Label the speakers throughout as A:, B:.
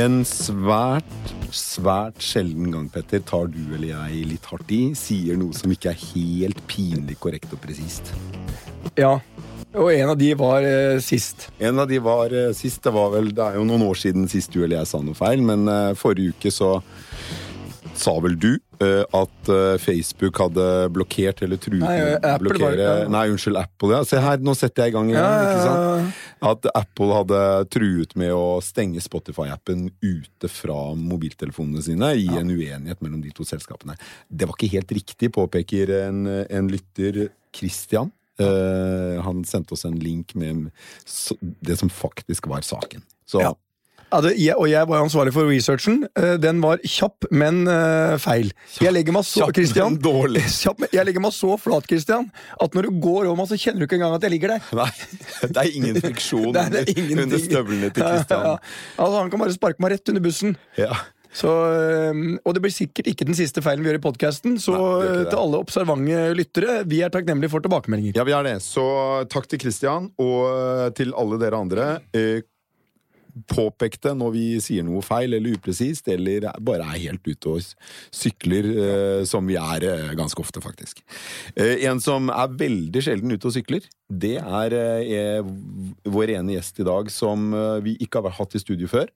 A: En svært, svært sjelden gang, Petter, tar du eller jeg litt hardt i, sier noe som ikke er helt pinlig korrekt og presist.
B: Ja. Og en av de var eh, sist.
A: En av de var eh, sist. Det var vel, det er jo noen år siden sist du eller jeg sa noe feil, men eh, forrige uke så sa vel du eh, at eh, Facebook hadde blokkert eller truet
B: Nei, Apple
A: blokkere
B: ja.
A: Nei, unnskyld, Apple. Ja. Se her, nå setter jeg i gang igjen.
B: Ja,
A: ikke sant? At Apple hadde truet med å stenge Spotify-appen ute fra mobiltelefonene sine i en uenighet mellom de to selskapene. Det var ikke helt riktig, påpeker en, en lytter, Christian. Uh, han sendte oss en link med det som faktisk var saken. Så
B: Ja. Ja, det, jeg, og jeg var ansvarlig for researchen. Eh, Den var kjapp, men eh, feil. Jeg legger meg så, Christian. Kjapp, jeg legger meg så flat, Christian, at når du går over meg, så kjenner du ikke engang at jeg ligger der.
A: Nei, det er ingen friksjon
B: Det er- det er
A: under, under støvlene til
B: Ja,
A: Christian.
B: ja. Altså, han kan bare sparke meg rett under bussen.
A: Ja.
B: Så, eh, og det blir sikkert ikke den siste feilen vi gjør i podkasten, så
A: Nei,
B: til alle observante lyttere, vi er takknemlige for tilbakemeldinger.
A: ja, vi er det. Så takk til Christian, og til alle dere andre. Påpek det når vi sier noe feil eller upresist, eller bare er helt ute og sykler, eh, som vi er eh, ganske ofte, faktisk. Eh, en som er veldig sjelden ute og sykler, det er eh, vår ene gjest i dag, som eh, vi ikke har hatt i studio før.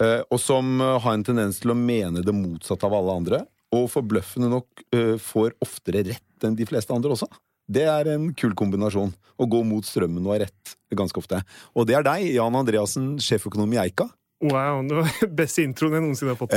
A: Eh, og som har en tendens til å mene det motsatte av alle andre. Og forbløffende nok får oftere rett enn de fleste andre også. Det er en kul kombinasjon. Å gå mot strømmen og ha rett ganske ofte. Og det er deg, Jan Andreassen, sjeføkonom i Eika.
C: Wow, det var beste introen jeg noensinne har fått.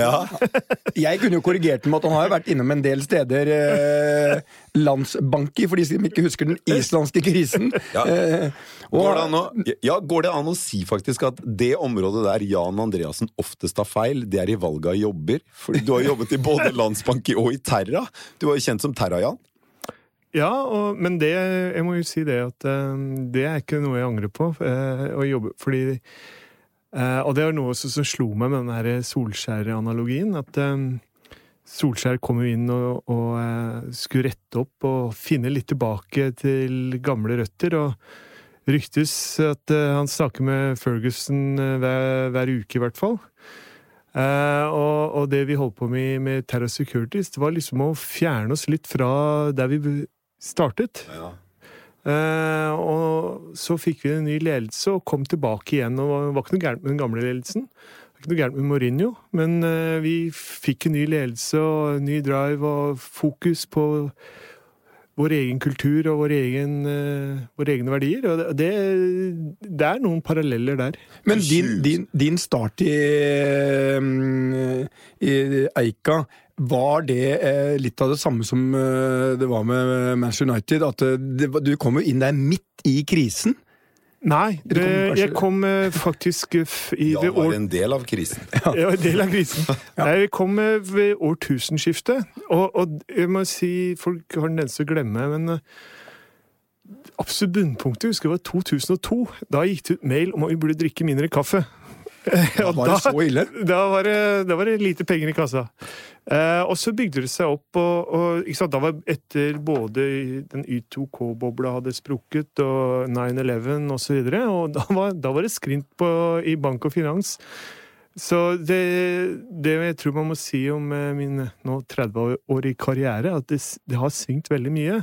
B: Jeg kunne jo korrigert med at han har jo vært innom en del steder eh, landsbanki, for de som ikke husker den islandske krisen.
A: Ja.
B: Eh, og,
A: Går det, an å, ja, går det an å si faktisk at det området der Jan Andreassen oftest har feil, det er i valget av jobber? Fordi du har jobbet i både Landsbanki og i Terra. Du var jo kjent som Terra-Jan.
C: Ja, og, men det Jeg må jo si det at eh, det er ikke noe jeg angrer på. eh, å jobbe, fordi eh, Og det var noe som, som slo meg med den Solskjær-analogien. At Solskjær kom jo inn og, og skulle rette opp og finne litt tilbake til gamle røtter. og ryktes at han snakker med Ferguson hver, hver uke, i hvert fall. Uh, og, og det vi holdt på med med Terra Securities, det var liksom å fjerne oss litt fra der vi startet. Uh, og så fikk vi en ny ledelse og kom tilbake igjen. og Det var ikke noe gærent med den gamle ledelsen. Det var ikke noe gærent med Mourinho, men uh, vi fikk en ny ledelse og en ny drive og fokus på vår egen kultur og vår egen, eh, våre egne verdier. Og det, det er noen paralleller der.
B: Men din, din, din start i, eh, i Eika, var det eh, litt av det samme som det var med Manchester United? At det, du kom jo inn der midt i krisen?
C: Nei, det, jeg kom eh, faktisk i det i
A: Jan
C: ved
A: var en del av krisen.
C: Ja, en del av krisen. Nei, vi kom eh, ved årtusenskiftet. Og, og jeg må si, folk har den tendens til å glemme, men eh, absolutt bunnpunktet husker jeg var 2002. Da gikk det ut mail om at vi burde drikke mindre kaffe. Og
B: Var det så ille?
C: Da var det, da var det lite penger i kassa. Eh, og så bygde det seg opp, og, og ikke sant, da var etter både den Y2K-bobla hadde sprukket, og 9-11 og så videre, og da var, da var det skrint på, i bank og finans. Så det, det jeg tror man må si om eh, min nå 30-årige karriere, at det, det har svingt veldig mye.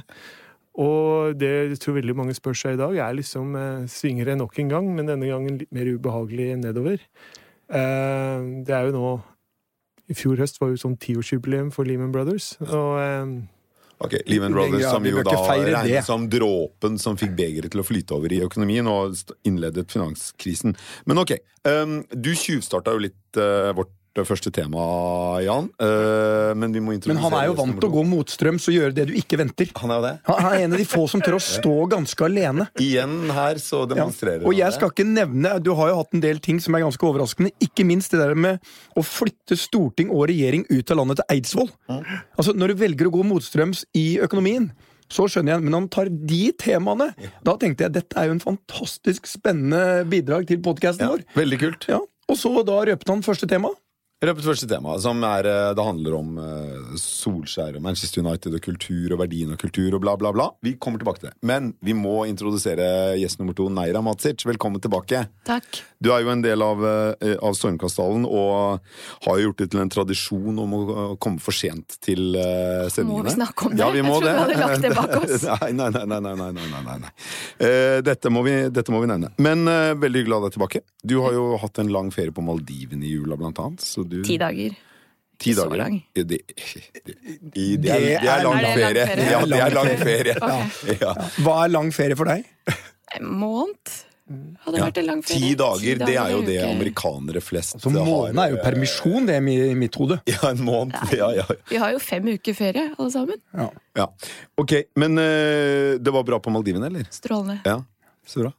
C: Og det jeg tror veldig mange spør seg i dag, er liksom eh, Svinger det nok en gang, men denne gangen litt mer ubehagelig nedover. Eh, det er jo nå I fjor høst var jo sånn tiårsjubileum for Lehman Brothers. Og eh,
A: Ok, Lehman Brothers, som jo da regnes som dråpen som fikk begeret til å flyte over i økonomien og innledet finanskrisen. Men ok, um, du tjuvstarta jo litt uh, vårt første tema, Jan. Eh, men vi må
B: Men han er jo vant til å gå motstrøms og gjøre det du ikke venter.
A: Han er jo det.
B: Han er en av de få som tør å stå ganske alene.
A: Igjen her så
B: Ja.
A: demonstrerer
B: Og jeg skal ikke nevne Du har jo hatt en del ting som er ganske overraskende. Ikke minst det der med å flytte storting og regjering ut av landet til Eidsvoll. Altså Når du velger å gå motstrøms i økonomien, så skjønner jeg, men han tar de temaene. Da tenkte jeg dette er jo en fantastisk spennende bidrag til podkasten
A: Ja,
B: vår.
A: veldig kult.
B: Ja. Og så da røpte han første tema.
A: Løpet første tema, som er, eh, det handler om uh, Solskjær og Manchester United og kultur og verdien av kultur og bla, bla, bla. Vi kommer tilbake til det. Men vi må introdusere gjest nummer to, Neira Matsic. Velkommen tilbake.
D: Takk.
A: Du er jo en del av, uh, av Stormkastdalen og har jo gjort det til en tradisjon om å komme for sent til sendingene.
D: Må vi snakke om det?
A: Ja, vi må
D: Jeg trodde vi hadde lagt det bak oss.
A: nei, nei, nei. nei, nei, nei, nei, nei. Eh, dette, må vi, dette må vi nevne. Men eh, veldig hyggelig å ha deg tilbake. Du har jo hatt en lang ferie på Maldivene i jula, blant annet. Så du,
D: Ti dager.
A: Ti
D: så lang.
A: Ja, Det, det, i- det, er, det er lang
D: Er
A: ferie. Ja, det er lang ferie.
D: Okay.
A: Ja.
B: Hva er lang ferie for deg?
D: En måned hadde
A: Ja.
D: vært en lang ferie.
A: Ti dager, det er jo det amerikanere flest
B: Så måneden er jo
A: eh,
B: permisjon, det er i mitt hode.
A: Ja, en måned. Ja, ja,
D: Vi har jo fem uker ferie, alle sammen.
B: Ja.
A: ja. Ok, men uh, det var bra på Maldivene, eller?
D: Strålende.
A: Ja, så bra.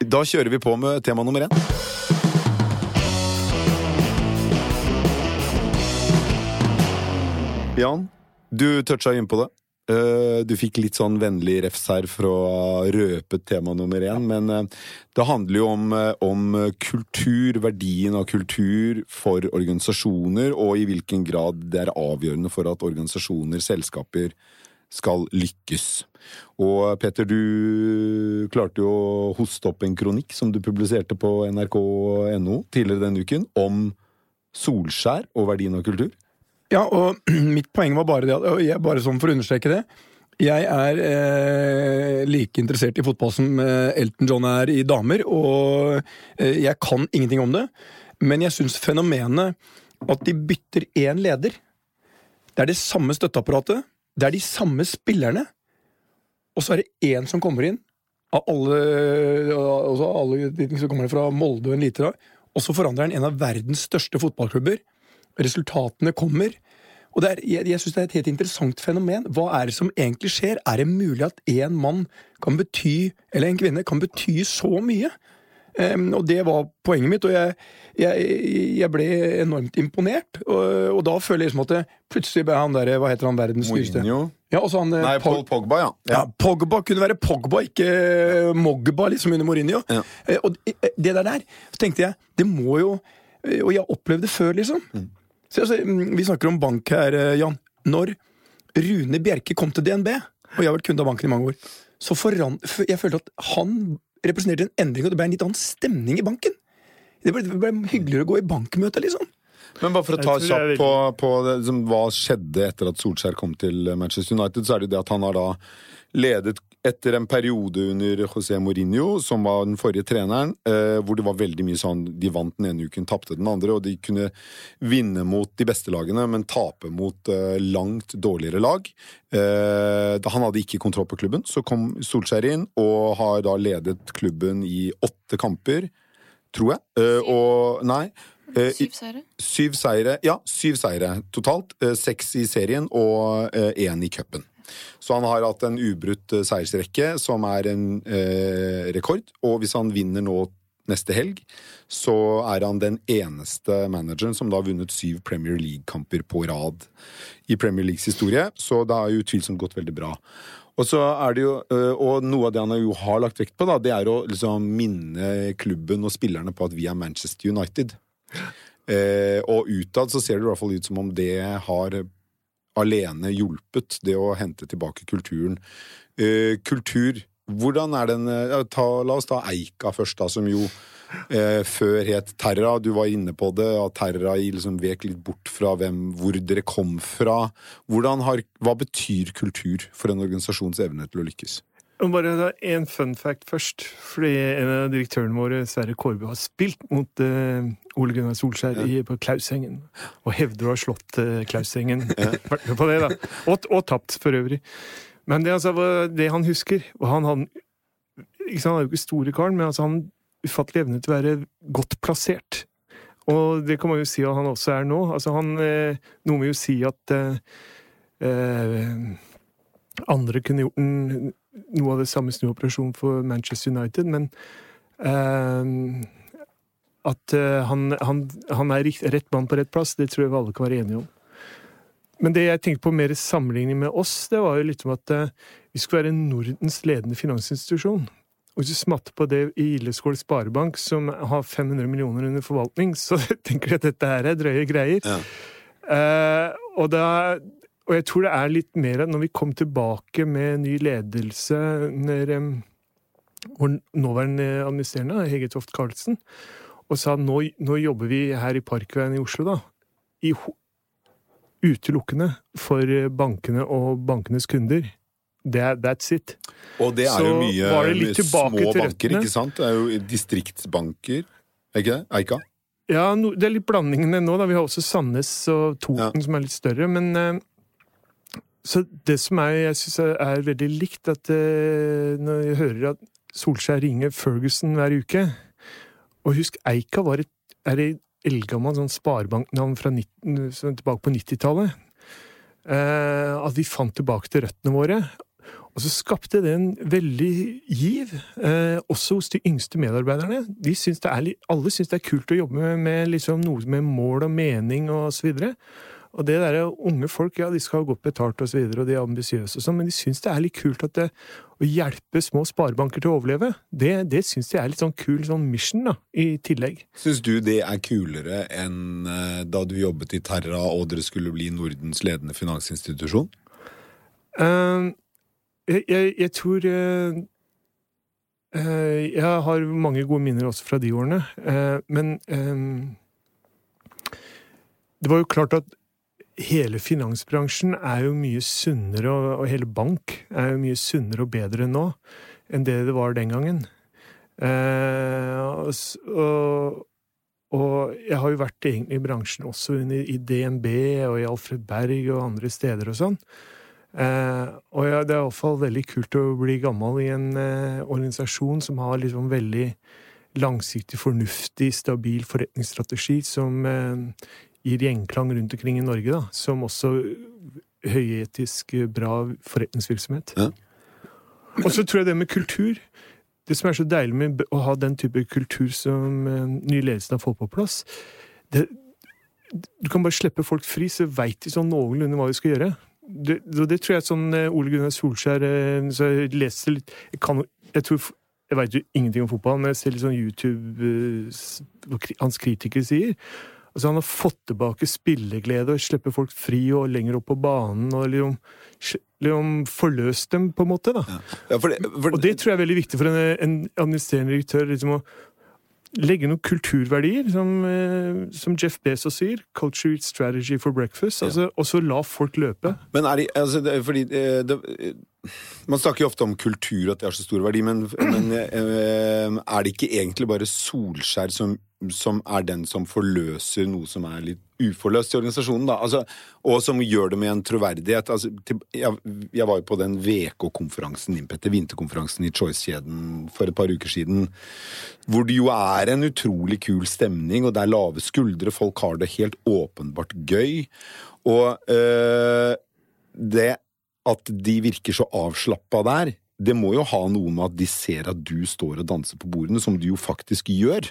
A: Da kjører vi på med tema nummer én. Jan, du toucha inn på det. Eh, Du fikk litt sånn vennlig refs her for å ha røpet tema nummer én, men eh, det handler jo om, eh, om kultur, verdien av kultur for organisasjoner, og i hvilken grad det er avgjørende for at organisasjoner, selskaper, skal lykkes. Og Petter, du klarte jo å hoste opp en kronikk som du publiserte på nrk.no tidligere denne uken, om Solskjær og verdien av kultur.
B: Ja, og mitt poeng var bare det at, jeg, bare sånn for å understreke det Jeg er eh, like interessert i fotball som eh, Elton John er i damer, og eh, jeg kan ingenting om det. Men jeg syns fenomenet at de bytter én leder Det er det samme støtteapparatet, det er de samme spillerne, og så er det én som kommer inn av alle, altså alle som kommer fra Molde og en liter av, og så forandrer han en av verdens største fotballklubber. Resultatene kommer. Og det er, jeg, jeg synes det er et helt interessant fenomen. Hva er det som egentlig skjer? Er det mulig at en mann kan bety, eller en kvinne kan bety så mye? Um, og det var poenget mitt, og jeg, jeg, jeg ble enormt imponert. Og, og da føler jeg liksom at det, plutselig ble han der, hva heter han, verdens dyreste? Ja, han, eh,
A: Nei, Paul Pogba, ja.
B: ja, Pogba kunne være Pogba, ikke eh, Mogba, liksom under Mourinho.
A: Ja.
B: Eh, Og det der der, så tenkte jeg, det må jo Og jeg opplevde det før, liksom. Så altså, mm, Vi snakker om bank her, eh, Jan. Når Rune Bjerke kom til DNB, og jeg har vært kunde av banken i mange år, så foran, jeg følte at han representerte en endring, og det ble en litt annen stemning i banken. Det ble, det ble hyggeligere å gå i bankmøte, liksom.
A: Men bare for å ta kjapt på, på det, liksom, hva skjedde etter at Solskjær kom til Manchester United, så er det det at han har da ledet etter en periode under José Mourinho, som var den forrige treneren, eh, hvor det var veldig mye sånn De vant den ene uken, tapte den andre, og de kunne vinne mot de beste lagene, men tape mot eh, langt dårligere lag. Eh, da han hadde ikke kontroll på klubben, så kom Solskjær inn og har da ledet klubben i åtte kamper, tror jeg. Eh, og Nei.
D: Syv seire.
A: Syv seire, ja, syv seire totalt. Seks i serien og én i cupen. Så han har hatt en ubrutt eh, seiersrekke, som er en eh, rekord. Og hvis han vinner nå neste helg, så er han den eneste manageren som da har vunnet syv Premier League-kamper på rad i Premier Leagues historie. Så det har jo utvilsomt gått veldig bra. Og så er det jo, øh, og noe av det han jo har lagt vekt på, da, det er å liksom minne klubben og spillerne på at vi er Manchester United. Eh, og utad så ser det i hvert fall ut som om det har alene hjulpet det å hente tilbake kulturen. Eh, kultur Hvordan er den eh, ja, ta, La oss ta Eika først, da, som jo eh, før het Terra. Du var inne på det, at Terra liksom vek litt bort fra hvem, hvor dere kom fra. Har, hva betyr kultur for en organisasjons evne til å lykkes?
C: Og bare da en fun fact først. Fordi en av direktørene våre, Sverre Kårbø, har spilt mot uh, Ole Gunnar Solskjær i, på Klausengen. Og hevder å ha slått uh, Klausengen. Vært med på det, da. Og, og tapt, for øvrig. Men det, altså, det han husker og Han, han, ikke han er jo ikke store karen, men altså, han ufattelig evne til å være godt plassert. Og det kan man jo si at han også er nå. Altså, han, eh, Noe med å si at eh, eh, andre kunne gjort en, noe av det samme snuoperasjonen for Manchester United, men eh, at eh, han, han, han er rikt, rett mann på rett plass, det tror jeg vi alle kan være enige om. Men det jeg tenkte på mer i sammenligning med oss, det var jo litt om at eh, vi skulle være Nordens ledende finansinstitusjon. Og hvis du smatter på det i Gildeskål Sparebank, som har 500 millioner under forvaltning, så tenker de at dette her er drøye greier.
A: Ja.
C: Uh, og, da, og jeg tror det er litt mer at når vi kom tilbake med ny ledelse under vår nåværende administrerende, Hege Toft Karlsen, og sa nå, nå jobber vi her i Parkveien i Oslo, da, i, utelukkende for bankene og bankenes kunder. Det er, that's it.
A: Og det er
C: Så
A: jo mye små banker, ikke sant? Det er jo distriktsbanker. Er ikke det? Eika?
C: Ja, no, det er litt blandingene nå. da. Vi har også Sandnes og Toten
A: Ja.
C: som er litt større. Men eh, Så det som er, jeg syns er, veldig likt, at eh, når jeg hører at Solskjær ringer Ferguson hver uke Og husk, Eika var et, er et eldgammelt sånn sparebanknavn fra 19, som er tilbake på 90-tallet. Eh, at vi fant tilbake til røttene våre. Og så skapte det en veldig giv, eh, også hos de yngste medarbeiderne. De syns er, alle syns det er kult å jobbe med, med liksom noe med mål og mening og så videre. Og det der unge folk, ja, de skal ha godt betalt og så videre, og de er ambisiøse og sånn, men de syns det er litt kult at det, å hjelpe små sparebanker til å overleve, det, det syns de er litt sånn kul sånn mission, da, i tillegg.
A: Syns du det er kulere enn eh, da du jobbet i Terra og dere skulle bli Nordens ledende finansinstitusjon?
C: Uh, jeg, jeg, jeg tror uh, uh, Jeg har mange gode minner også fra de årene, men eh, Det var jo klart at hele finansbransjen er jo mye sunnere, og, hele bank er jo mye sunnere og bedre nå enn det det var den gangen. Eh, og, og, jeg har jo vært egentlig i bransjen også i DNB og i Alfred Berg og andre steder og sånn. Eh, og ja, det er iallfall veldig kult å bli gammel i en eh, organisasjon som har liksom veldig langsiktig, fornuftig, stabil forretningsstrategi som eh, gir gjenklang rundt omkring i Norge, da. Som også høyetisk eh, bra forretningsvirksomhet.
A: Ja.
C: Og så tror jeg det med kultur Det som er så deilig med å ha den type kultur som eh, ny ledelse har fått på plass det, Du kan bare slippe folk fri, så veit de sånn noenlunde hva de skal gjøre. Det, det tror jeg sånn eh, Ole Gunnar Solskjær Så jeg leser litt Jeg kan Jeg tror jeg veit jo ingenting om fotball, men jeg ser litt sånn YouTube hans kritikere sier. Altså Han har fått tilbake spilleglede og slipper folk fri og lenger opp på banen. og liksom, liksom forløst dem, på en måte. da.
A: Ja, for det, for
C: Og det tror jeg er veldig viktig for en, en administrerende direktør. liksom å Legge noen kulturverdier, som, eh, som Jeff Bezos sier. 'Culture eats strategy for breakfast'. Altså, og så la folk løpe.
A: Men er det, altså det, er fordi eh, det, eh, Man snakker jo ofte om kultur, at det har så stor verdi, men, men er det ikke egentlig bare Solskjær som, som er den som forløser noe som er litt uforløst i organisasjonen, da? Altså, og som gjør det med en troverdighet? Altså, til, jeg, jeg var jo på den VK-konferansen, vinterkonferansen i Choice-kjeden for et par uker siden, hvor det jo er en utrolig kul stemning, og det er lave skuldre, folk har det helt åpenbart gøy. Og øh, det at de virker så avslappa der, det må jo ha noe med at de ser at du står og danser på bordene, som du jo faktisk gjør.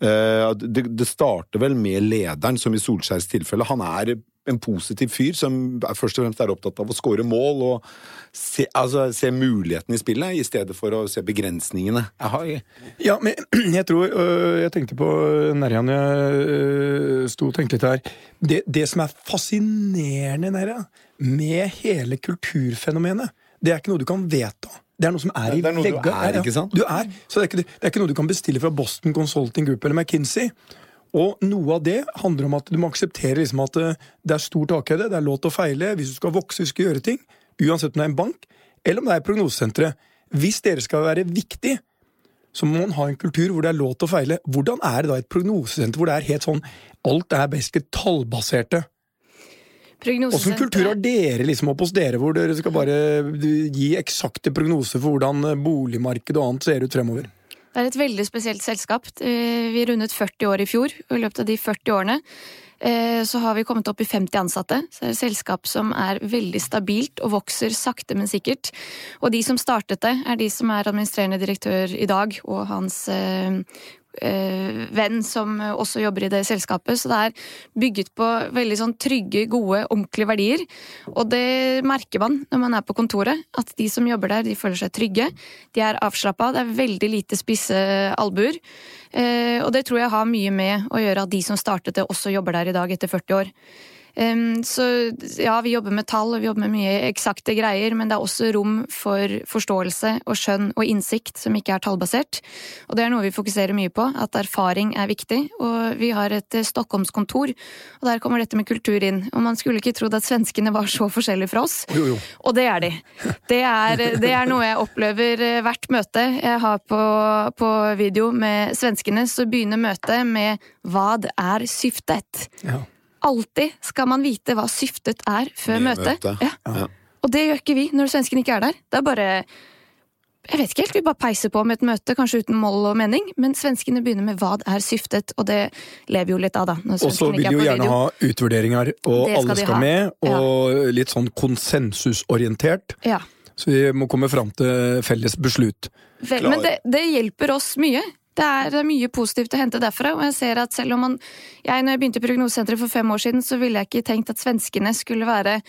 A: Eh, det, det starter vel med lederen, som i Solskjærs tilfelle. Han er en positiv fyr som er først og fremst er opptatt av å skåre mål og se, altså, se mulighetene i spillet, i stedet for å se begrensningene. Jeg
B: Ja, men jeg tror øh, Jeg tenkte på Nerjan jeg øh, sto og tenkte litt her. Det, det som er fascinerende, Nerja, med hele kulturfenomenet, det er ikke noe du kan vedta. Det er noe som er i
A: Det er noe du er, ikke sant?
B: Du er, så det er, ikke, det er ikke noe du kan bestille fra Boston Consulting Group eller McKinsey. Og noe av det handler om at du må akseptere liksom at øh, det er stor takhøyde, det er lov til å feile hvis du skal vokse, hvis du skal gjøre ting. Uansett om det er en bank, eller om det er prognosesenteret. Hvis dere skal være viktig, så må man ha en kultur hvor det er lov til å feile. Hvordan er det da et prognosesenter hvor det er helt sånn Alt er basically tallbaserte? Åssen kultur har dere liksom opp hos dere, hvor dere skal bare gi eksakte prognoser for hvordan eh, boligmarkedet og annet ser ut fremover?
D: Det er et veldig spesielt selskap. Eh, Vi rundet 40 år i fjor, og i løpet av de 40 årene eh, så har vi kommet opp i 50 ansatte. Så det er et selskap som er veldig stabilt og vokser sakte, men sikkert. Og de som startet det, er de som er administrerende direktør i dag, og hans venn som også jobber i det selskapet, så det er bygget på veldig sånn trygge, gode, ordentlige verdier. Og det merker man når man er på kontoret, at de som jobber der, de føler seg trygge. De er avslappa, det er veldig lite spisse albuer. Eh, og det tror jeg har mye med å gjøre at de som startet det, også jobber der i dag etter 40 år. Så ja, vi jobber med tall og vi jobber med mye eksakte greier, men det er også rom for forståelse og skjønn og innsikt som ikke er tallbasert. Og det er noe vi fokuserer mye på, at erfaring er viktig. Og vi har et uh, Stockholmskontor, og der kommer dette med kultur inn. Og man skulle ikke trodd at svenskene var så forskjellige fra oss,
B: Jo, jo.
D: og det er de. Det er, det er noe jeg opplever uh, hvert møte jeg har på, på video med svenskene, så begynner møtet med 'Hva er syftet?'
B: Ja.
D: Alltid skal man vite hva syftet er før møtet.
A: Møte.
D: Ja.
A: Ja.
D: Og det gjør ikke vi når svensken ikke er der. Det er bare jeg vet ikke helt, Vi bare peiser på med et møte, kanskje uten mål og mening, men svenskene begynner med 'hva er syftet', og det lever jo litt av, da.
B: Og så vil de jo gjerne
D: video.
B: ha utvurderinger, og
D: skal
B: alle skal med, og litt sånn konsensusorientert.
D: Ja.
B: Så vi må komme fram til felles beslut.
D: Vel, men det, det hjelper oss mye. Det er, mye positivt å hente derfra, og jeg ser at selv om man jeg, når jeg begynte i Prognosesenteret for fem år siden, så ville jeg ikke tenkt at svenskene skulle være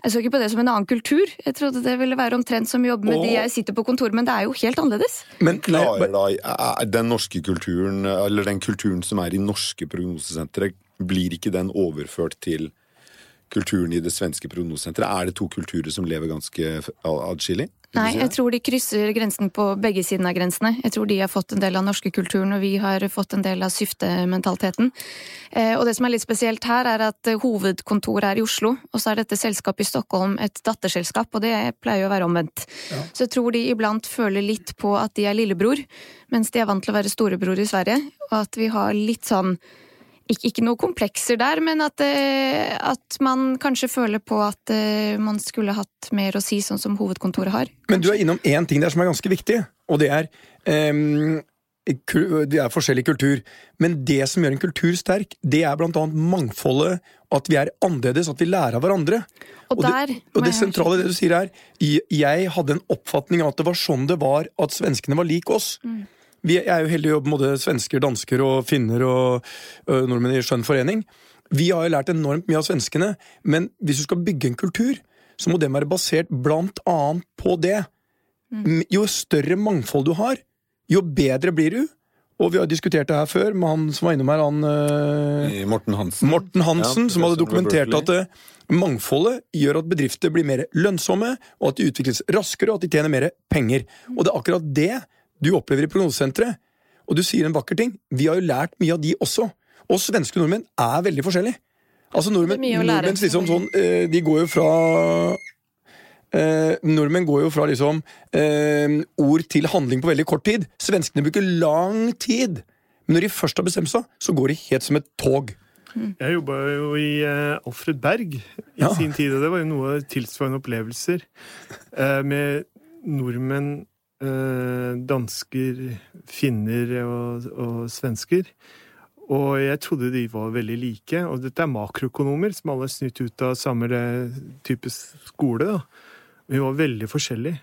D: Jeg så ikke på det som en annen kultur. Jeg trodde det ville være omtrent som å jobbe med
B: Og-
D: de jeg sitter på kontor, men det er jo helt annerledes.
B: Men
A: Klarer da er den norske kulturen, eller den kulturen som er i norske prognosesentre, blir ikke den overført til kulturen i det svenske prognosesenteret? Er det to kulturer som lever ganske adskillig?
D: Nei, jeg tror de krysser grensen på begge sidene av grensene. Jeg tror de har fått en del av norske kulturen, og vi har fått en del av syftementaliteten. Eh, og det som er litt spesielt her, er at eh, hovedkontoret er i Oslo, og så er dette selskapet i Stockholm et datterselskap, og det pleier jo å være omvendt. Så jeg tror de iblant føler litt på at de er lillebror, mens de er vant til å være storebror i Sverige, og at vi har litt sånn ikke, ikke noe komplekser der, men at, eh, at man kanskje føler på at eh, man skulle hatt mer å si, sånn som hovedkontoret har.
B: Men du er innom én ting der som er ganske viktig, og det er um Det er forskjellig kultur, men det som gjør en kultur sterk, det er annet mangfoldet, at vi er annerledes, at vi lærer av hverandre.
D: Og, der
B: det, og det sentrale i det du sier er Jeg hadde en oppfatning av at det var sånn det var, at svenskene var lik oss.
D: Mm.
B: Vi er jo heldige å jobbe med både svensker, dansker og finner og ø, nordmenn i skjønn forening. Vi har jo lært enormt mye av svenskene, men hvis du skal bygge en kultur, så må den være basert blant annet på det. Jo større mangfold du har, jo bedre blir du. Og vi har diskutert det her før med han som var innom her, han uh,
A: Morten Hansen.
B: Morten Hansen,
A: Ja,
B: som hadde dokumentert at eh, mangfoldet gjør at bedrifter blir mer lønnsomme, og at de utvikles raskere, og at de tjener mer penger. Og det er akkurat det du opplever i prognosesenteret. Og du sier en vakker ting. Vi har jo lært mye av de også. Og svenske nordmenn er veldig forskjellige. Altså nordmenn, nordmenn liksom sånn, eh, De går jo fra eh, Nordmenn går jo fra liksom eh, ord til handling på veldig kort tid. Svenskene bruker lang tid. Men når de først har bestemt seg, så går de helt som et tog.
C: Jeg jobba jo i eh, Alfred Berg i
B: Ja.
C: sin tid, og det var jo noe tilsvarende opplevelser eh, med nordmenn, dansker, finner og, og svensker. Og jeg trodde de var veldig like. Og dette er makroøkonomer som alle er snytt ut av samme eh, type skole. da. Vi var veldig forskjellige.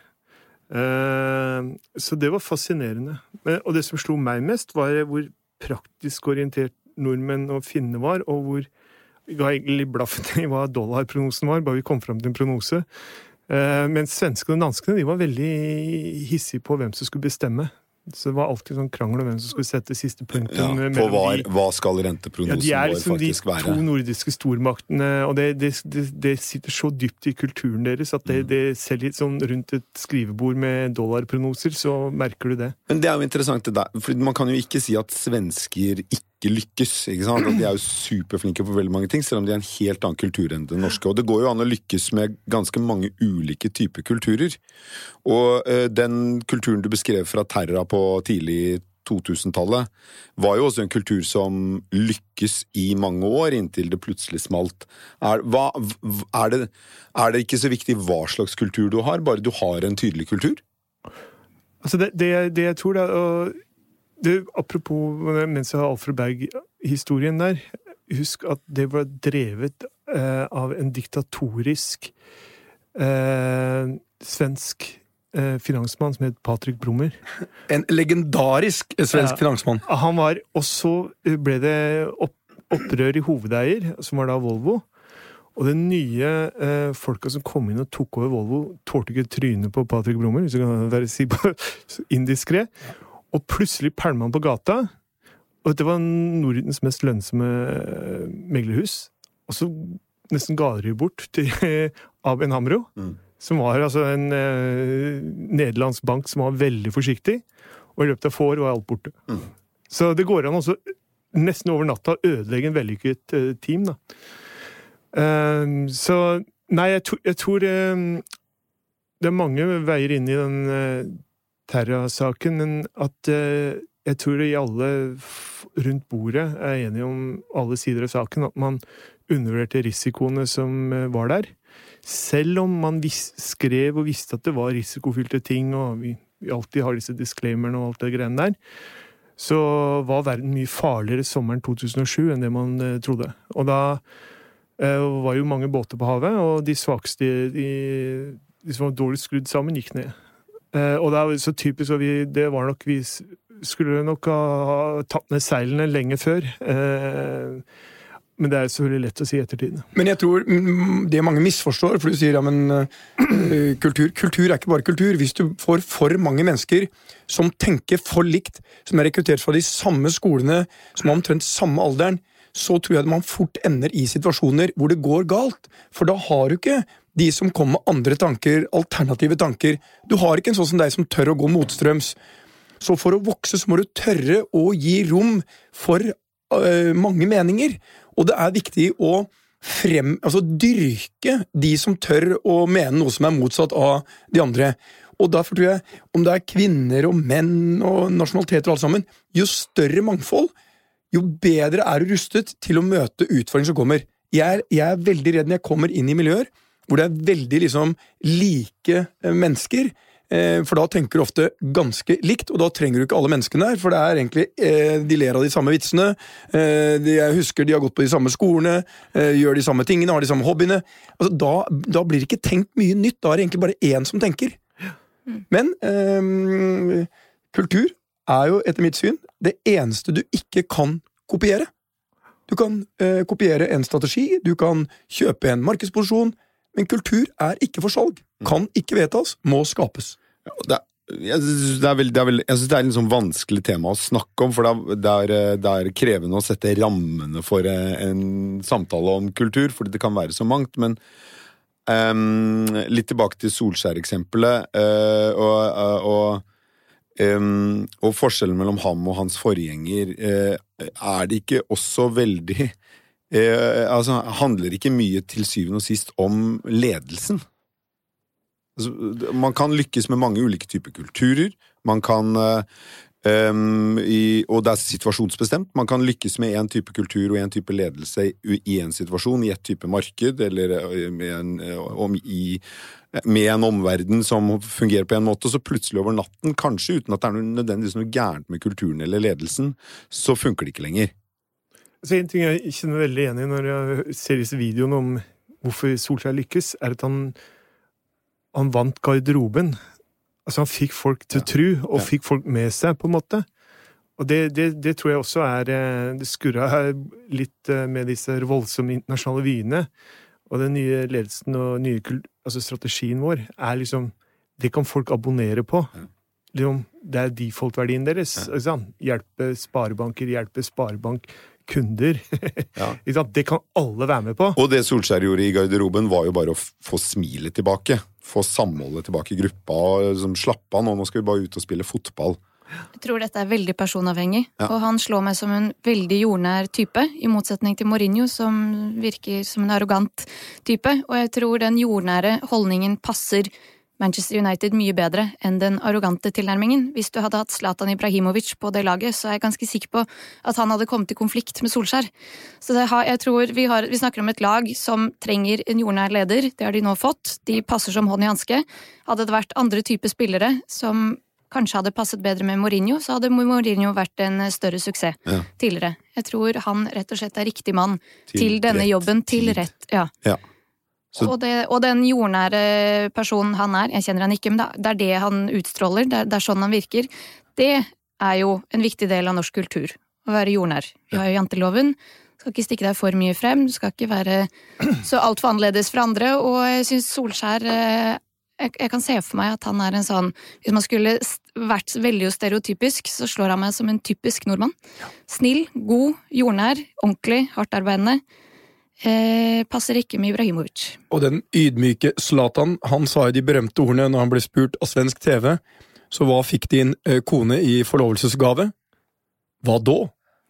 C: Eh, så det var fascinerende. Og det som slo meg mest, var hvor praktisk orientert nordmenn og finner var, og hvor ga egentlig blaffen i hva dollarprognosen var, bare vi kom fram til en prognose. Eh, mens svenskene og danskene de var veldig hissige på hvem som skulle bestemme. Så det var alltid sånn krangel om hvem som skulle sette siste punktum.
A: Ja, på
C: var,
A: hva,
C: de-
A: hva skal
C: ja,
A: være?
C: de er
A: vår
C: liksom de to nordiske stormaktene, og det, det, det, det sitter så dypt i kulturen deres at
A: Mm.
C: det, det selv litt sånn rundt et skrivebord med dollarprognoser, så merker du det.
A: Men det er jo interessant det der, for man kan jo ikke si at svensker ikke lykkes. ikke sant? At de er jo superflinke på veldig mange ting, selv om de er en helt annen kultur enn det norske. Og det går jo an å lykkes med ganske mange ulike typer kulturer. Og eh, den kulturen du beskrev fra Terra på tidlig 2000-tallet, var jo også en kultur som lykkes i mange år, inntil det plutselig smalt. Er, hva, er, det, er det ikke så viktig hva slags kultur du har, bare du har en tydelig kultur?
C: Altså det, det, det jeg tror da, og det, Apropos mens jeg har Alfred Berg-historien der. Husk at det var drevet eh, av en diktatorisk eh, svensk eh, finansmann som het Patrick Brummer.
B: En legendarisk svensk
C: Ja.
B: finansmann.
C: Han var, Og så ble det opp, opprør i hovedeier, som var da Volvo. Og de nye eh, folka som kom inn og tok over Volvo, tålte ikke trynet på Patrick Brummer, hvis du kan være si indiskret. Og plutselig pælma han på gata. Og dette var Nordens mest lønnsomme eh, meglerhus. Og så nesten ga de bort til ABN Hamro,
A: Mm.
C: som var altså en eh, nederlandsk bank som var veldig forsiktig. Og i løpet av få år var alt borte.
A: Mm.
C: Så det går an også nesten over natta å ødelegge en vellykket eh, team, da. Ehm, så Nei, jeg, tror- jeg tror ehm, det er mange veier inn i den uh, Terra-saken, at eh, jeg tror i alle rundt bordet er enige om alle sider av saken, at man undervurderte risikoene som eh, var der. Selv om man skrev og visste at det var risikofylte ting, og vi, vi alltid har disse disclaimerne og alt det greiene der, så var verden mye farligere sommeren 2007 enn det man eh, trodde. Og da var jo mange båter på havet, og de svakeste, de, de som var dårligst skrudd sammen, gikk ned. Eh, og det er så typisk, og vi, det var nok vi skulle nok ha tatt ned seilene lenge før. Eh, men det er selvfølgelig lett å si i ettertid.
B: Men jeg tror mm, det mange misforstår, for du sier ja, men øh, kultur Kultur er ikke bare kultur. Hvis du får for mange mennesker som tenker for likt, som er rekruttert fra de samme skolene, som har omtrent samme alderen, så tror jeg at man fort ender i situasjoner hvor det går galt. For da har du ikke de som kommer med andre tanker, alternative tanker. Du har ikke en sånn som deg som tør å gå motstrøms. Så for å vokse så må du tørre å gi rom for øh, mange meninger. Og det er viktig å frem, altså dyrke de som tør å mene noe som er motsatt av de andre. Og derfor tror jeg, om det er kvinner og menn og nasjonaliteter og alt sammen, jo større mangfold, jo bedre er du rustet til å møte utfordringer som kommer. Jeg er, jeg er veldig redd når jeg kommer inn i miljøer hvor det er veldig liksom like eh, mennesker. Eh, For da tenker du ofte ganske likt, og da trenger du ikke alle menneskene der. For det er egentlig eh, De ler av de samme vitsene. de, Jeg husker de har gått på de samme skolene, gjør de samme tingene, har de samme hobbyene. Altså, da, da blir det ikke tenkt mye nytt. Da er det egentlig bare én som tenker. Men eh, kultur er jo etter mitt syn det eneste du ikke kan kopiere. Du kan eh, kopiere en strategi, du kan kjøpe en markedsposisjon, men kultur er ikke for salg. Kan ikke vedtas, må skapes.
A: Det jeg synes det det det er litt sånn vanskelig tema å snakke om, for det er, eh, det er krevende å sette rammene for eh, en samtale om kultur, fordi det kan være så mangt. Men um, litt tilbake til Solskjær-eksempelet, Uh, og, uh, og, um, og forskjellen mellom ham og hans forgjenger. Uh, er det ikke også veldig eh, altså, Handler ikke mye til syvende og sist om ledelsen? Altså, man kan lykkes med mange ulike typer kulturer. Man kan em, i, Og det er situasjonsbestemt. Man kan lykkes med én type kultur og én type ledelse i én situasjon, i et type marked, eller eh, med en, eh, om, i, med en omverden som fungerer på en måte, og så plutselig over natten, kanskje uten at det er nødvendigvis noe gærent med kulturen eller ledelsen, så funker det ikke lenger.
C: Så En ting jeg kjenner veldig igjen i når jeg ser disse videoene om hvorfor Solskjær lykkes, er at han, han vant garderoben. Altså Han fikk folk til å tro, og
A: Ja.
C: fikk folk med seg, på en måte. Og det, det, det tror jeg også er eh, Det skurra litt eh, med disse voldsomme internasjonale vyene. Og den nye ledelsen og nye altså strategien vår er liksom Det kan folk abonnere på. Liksom, det er default-verdien deres. sant? Hjelpe sparebanker, hjelpe sparebankkunder.
A: Ja.
C: Ikke sant? Det kan alle være med på.
A: Og det Solskjær gjorde i garderoben, var jo bare å få smilet tilbake. Få samholdet tilbake i gruppa. og Liksom, Slapp av nå, nå skal vi bare ut og spille fotball.
D: Jeg tror dette er veldig personavhengig,
A: Ja.
D: og han slår meg som en veldig jordnær type, i motsetning til Mourinho, som virker som en arrogant type. Og jeg tror den jordnære holdningen passer Manchester United mye bedre enn den arrogante tilnærmingen. Hvis du hadde hatt Zlatan Ibrahimovic på det laget, så er jeg ganske sikker på at han hadde kommet i konflikt med Solskjær. Så har, jeg tror vi, har, vi snakker om et lag som trenger en jordnær leder. Det har de nå fått. De passer som hånd i hanske. Hadde det vært andre typer spillere som kanskje hadde passet bedre med Mourinho, så hadde Mourinho vært en større suksess
A: Ja.
D: tidligere. Jeg tror han rett og slett er riktig mann til,
A: Til
D: denne
A: rett
D: jobben til rett Ja.
A: Ja. Så-
D: Og, det, og den jordnære personen han er, jeg kjenner han ikke, men det er det han utstråler, det er, det er sånn han virker, det er jo en viktig del av norsk kultur. Å være jordnær. Vi har jo janteloven. Skal ikke stikke deg for mye frem, du skal ikke være så altfor annerledes fra andre, og jeg syns Solskjær eh, jeg, jeg kan se for meg at han er en sånn Hvis man skulle vært veldig stereotypisk, så slår han meg som en typisk nordmann. Snill, god, jordnær, ordentlig, hardtarbeidende. Eh, passer ikke med Ibrahimovic.
B: Og den ydmyke Zlatan, han sa jo de berømte ordene når han ble spurt av svensk TV. Så hva fikk din eh, kone i forlovelsesgave? Hva da?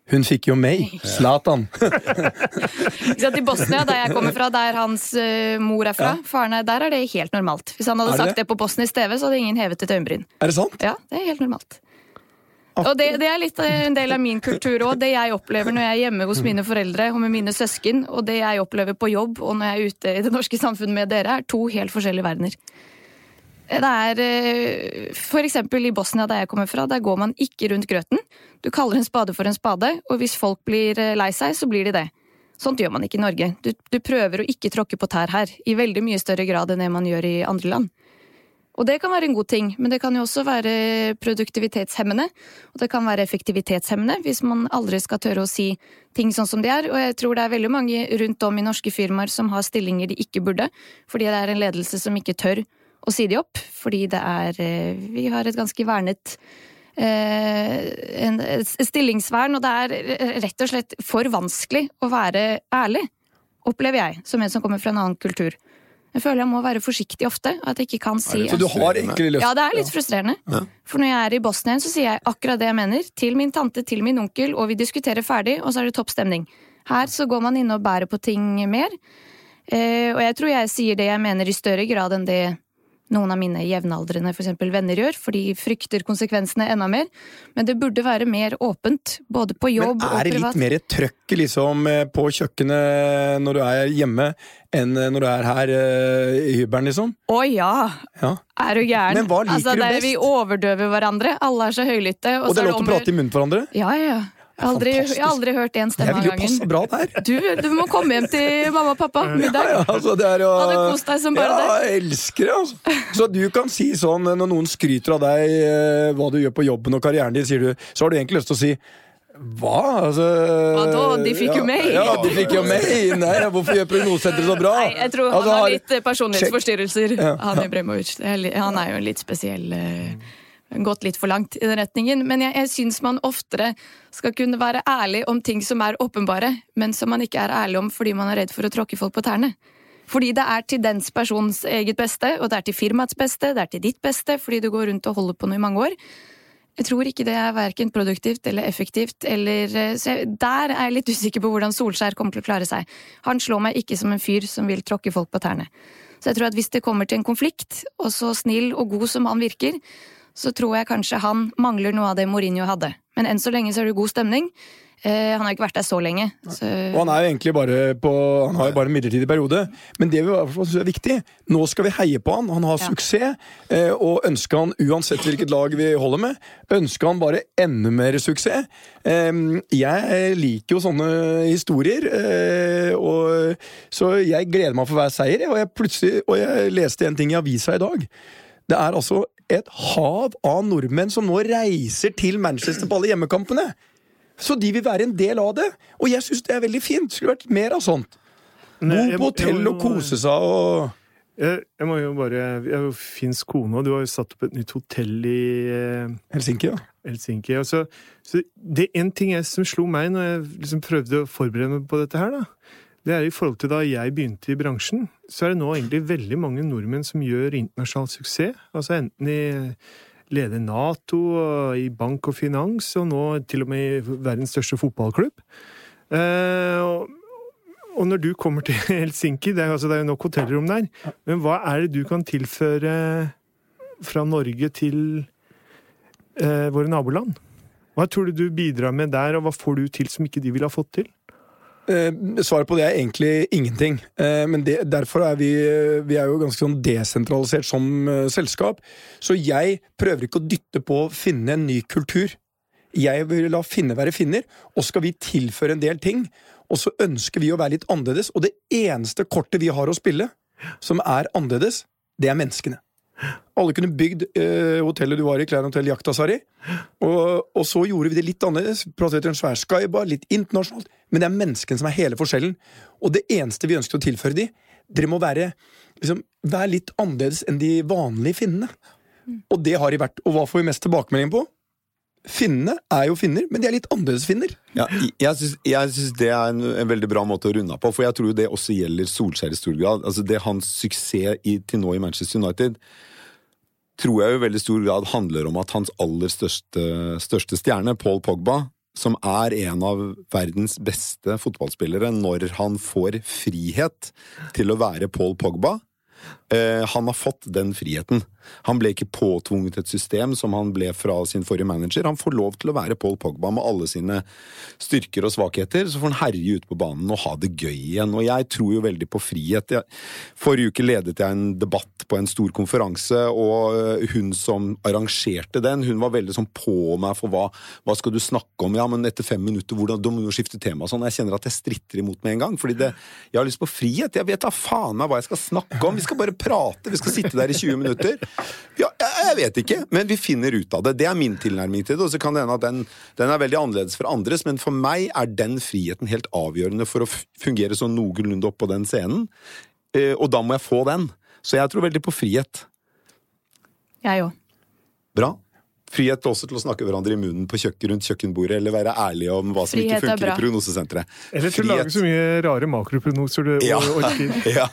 B: Hun fikk jo meg, Zlatan.
D: Ja. I Bosnia, der jeg kommer fra, der hans eh, mor er fra, faren er, der er det helt normalt. Hvis han hadde
B: det
D: sagt det på Bosnisk TV, så hadde ingen hevet et øyenbryn.
B: Er det sant?
D: Ja, det er helt normalt. Og det, det er litt eh, en del av min kultur òg. Det jeg opplever når jeg er hjemme hos mine foreldre og med mine søsken, og det jeg opplever på jobb og når jeg er ute i det norske samfunnet med dere, er to helt forskjellige verdener. Det er f.eks. For eksempel i Bosnia, der jeg kommer fra, der går man ikke rundt grøten. Du kaller en spade for en spade, og hvis folk blir eh, lei seg, så blir de det. Sånt gjør man ikke i Norge. Du, du prøver å ikke tråkke på tær her, i veldig mye større grad enn det man gjør i andre land. Og det kan være en god ting, men det kan jo også være produktivitetshemmende. Og det kan være effektivitetshemmende hvis man aldri skal tørre å si ting sånn som de er. Og jeg tror det er veldig mange rundt om i norske firmaer som har stillinger de ikke burde, fordi det er en ledelse som ikke tør å si de opp. Fordi det er eh, Vi har et ganske vernet eh, et stillingsvern, og det er rett og slett for vanskelig å være ærlig, opplever jeg, som en som kommer fra en annen kultur. Jeg føler jeg må være forsiktig ofte. At jeg ikke kan si
B: Så du har egentlig lyst
D: ja, det er litt frustrerende. For når jeg er i Bosnia, så sier jeg akkurat det jeg mener. Til min tante, til min onkel, og vi diskuterer ferdig, og så er det topp stemning. Her så går man inn og bærer på ting mer. Eh, og jeg tror jeg sier det jeg mener i større grad enn det noen av mine jevnaldrende for eksempel, venner gjør, for de frykter konsekvensene enda mer. Men det burde være mer åpent, både på jobb og privat.
B: Men er det litt mer trøkk liksom, eh, på kjøkkenet når du er hjemme, enn eh, når du er her uh, i hybelen, liksom?
D: Å ja!
B: Ja.
D: Er du gæren?
B: Men hva liker
D: altså,
B: du best?
D: Vi overdøver hverandre. Alle er så høylytte.
B: Og det er lov til å prate i munnen på hverandre?
D: Ja, ja, ja. Jeg har aldri, jeg har aldri hørt én stemme
B: Jeg vil jo passe bra der.
D: Du, du må komme hjem til mamma og pappa. Middag.
B: Ja, altså, det er jo
D: Hadde kost deg som bare
B: ja, jeg elsker det, altså. Så du kan si sånn når noen skryter av deg, eh, hva du gjør på jobben og karrieren din, sier du, så har du egentlig lyst til å si hva? Altså,
D: Hva da? De fikk jo meg.
B: Ja, de fikk jo meg! Nei, hvorfor gjør prognosesenteret så bra?
D: Nei, jeg tror han
B: Altså,
D: har litt eh, personlighetsforstyrrelser,
B: Ja.
D: han Ibrahimovic. Han er jo en litt spesiell eh, Gått litt for langt i den retningen. Men jeg, jeg syns man oftere skal kunne være ærlig om ting som er åpenbare, men som man ikke er ærlig om fordi man er redd for å tråkke folk på tærne. Fordi det er til dens persons eget beste, og det er til firmaets beste, det er til ditt beste, fordi du går rundt og holder på noe i mange år. Jeg tror ikke det er verken produktivt eller effektivt, eller eh, Så jeg, der er jeg litt usikker på hvordan Solskjær kommer til å klare seg. Han slår meg ikke som en fyr som vil tråkke folk på tærne. Så jeg tror at hvis det kommer til en konflikt, og så snill og god som han virker, så tror jeg kanskje han mangler noe av det Mourinho hadde. Men enn så lenge så er det god stemning. Eh, han har ikke vært der så lenge. Så
B: Og han er jo egentlig bare på Han har jo bare en midlertidig periode. Men det vi synes er viktig Nå skal vi heie på han. Han har
D: Ja.
B: suksess. eh, Og ønsker han, uansett hvilket lag vi holder med, ønsker han bare enda mer suksess. Eh, Jeg liker jo sånne historier. eh, Og så jeg gleder meg for hver seier. Og jeg, og jeg leste en ting i avisa i dag. Det er altså et hav av nordmenn som nå reiser til Manchester på alle hjemmekampene. Så de vil være en del av det. Og jeg syns det er veldig fint. Skulle vært mer av sånt. Bo på hotell og kose seg og
C: Jeg, jeg må jo bare Jeg er jo finsk kone, og du har jo satt opp et nytt hotell i eh,
B: Helsinki, ja.
C: Helsinki. Altså, så det er en ting jeg, som slo meg når jeg liksom prøvde å forberede meg på dette her, da. Det er i forhold til da jeg begynte i bransjen, så er det nå egentlig veldig mange nordmenn som gjør internasjonal suksess. Altså enten i leder Nato, i bank og finans, og nå til og med i verdens største fotballklubb. Eh, og, når du kommer til Helsinki, det er, altså, det er jo nok hotellrom der, men hva er det du kan tilføre fra Norge til eh, våre naboland? Hva tror du du bidrar med der, og hva får du til som ikke de ville ha fått til?
B: Eh, svaret på det er egentlig ingenting. Eh, men det, derfor er vi, vi er jo ganske sånn desentralisert som eh, selskap. Så jeg prøver ikke å dytte på å finne en ny kultur. Jeg vil la finne være finner, og skal vi tilføre en del ting. Og så ønsker vi å være litt annerledes, og det eneste kortet vi har å spille, som er annerledes, det er menneskene. Alle kunne bygd eh, hotellet du var i, Klein Hotell Jaktasari. Og, og så gjorde vi det litt annerledes. Plasserte en svær skybar, litt internasjonalt. Men det er menneskene som er hele forskjellen. Og det eneste vi ønsket å tilføre de, dere må være, liksom, være litt annerledes enn de vanlige finnene. Og det har de vært. Og hva får vi mest tilbakemelding på? Finnene er jo finner, men de er litt annerledes finner.
A: Ja, jeg syns det er en, en, veldig bra måte å runde av på, for jeg tror det også gjelder Solskjær i stor grad. Altså det Hans suksess i, til nå i Manchester United tror jeg i veldig stor grad handler om at hans aller største, største stjerne, Paul Pogba, som er en av verdens beste fotballspillere når han får frihet til å være Paul Pogba, han har fått den friheten. Han ble ikke påtvunget et system som han ble fra sin forrige manager. Han får lov til å være Paul Pogba med alle sine styrker og svakheter. Så får han herje ute på banen og ha det gøy igjen. Og jeg tror jo veldig på frihet. Forrige uke ledet jeg en debatt på en stor konferanse, og øh, hun som arrangerte den, hun var veldig sånn på meg for hva, hva skal du snakke om? Ja, men etter fem minutter, hvordan, da må du skifte tema sånn. Jeg kjenner at jeg stritter imot med en gang. fordi det, jeg har lyst på frihet. Jeg vet da faen meg hva jeg skal snakke om. Vi skal bare prate. Vi skal sitte der i 20 minutter. Ja, jeg vet ikke, men vi finner ut av det. Det er min tilnærming til det. Og så kan det hende at den, den, er veldig annerledes for andres, men for meg er den friheten helt avgjørende for å fungere sånn noenlunde opp på den scenen. Eh, og da må jeg få den. Så jeg tror veldig på frihet.
D: Jeg òg.
A: Bra. Frihet også til å snakke hverandre i munnen på kjøkken, rundt kjøkkenbordet, eller være ærlige om hva som frihet ikke funker i prognosesenteret.
C: Eller til å lage så mye rare makroprognoser du ja. orker.
A: ja.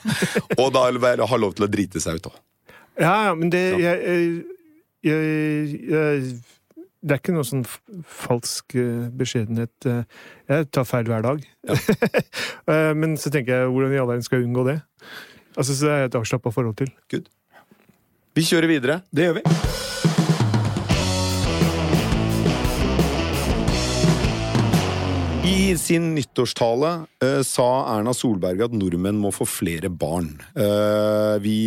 A: Og da ha lov til å drite seg ut òg.
C: Ja, ja, men det jeg, jeg, jeg, Det er ikke noe sånn falsk eh, beskjedenhet. Eh, jeg tar feil hver dag. Ja. Eh, men så tenker jeg hvordan i all verden skal jeg unngå det? Altså, Så det er et avslappa forhold til.
A: Good. Vi kjører videre.
B: Det gjør vi.
A: I sin nyttårstale eh, sa Erna Solberg at nordmenn må få flere barn. Eh, vi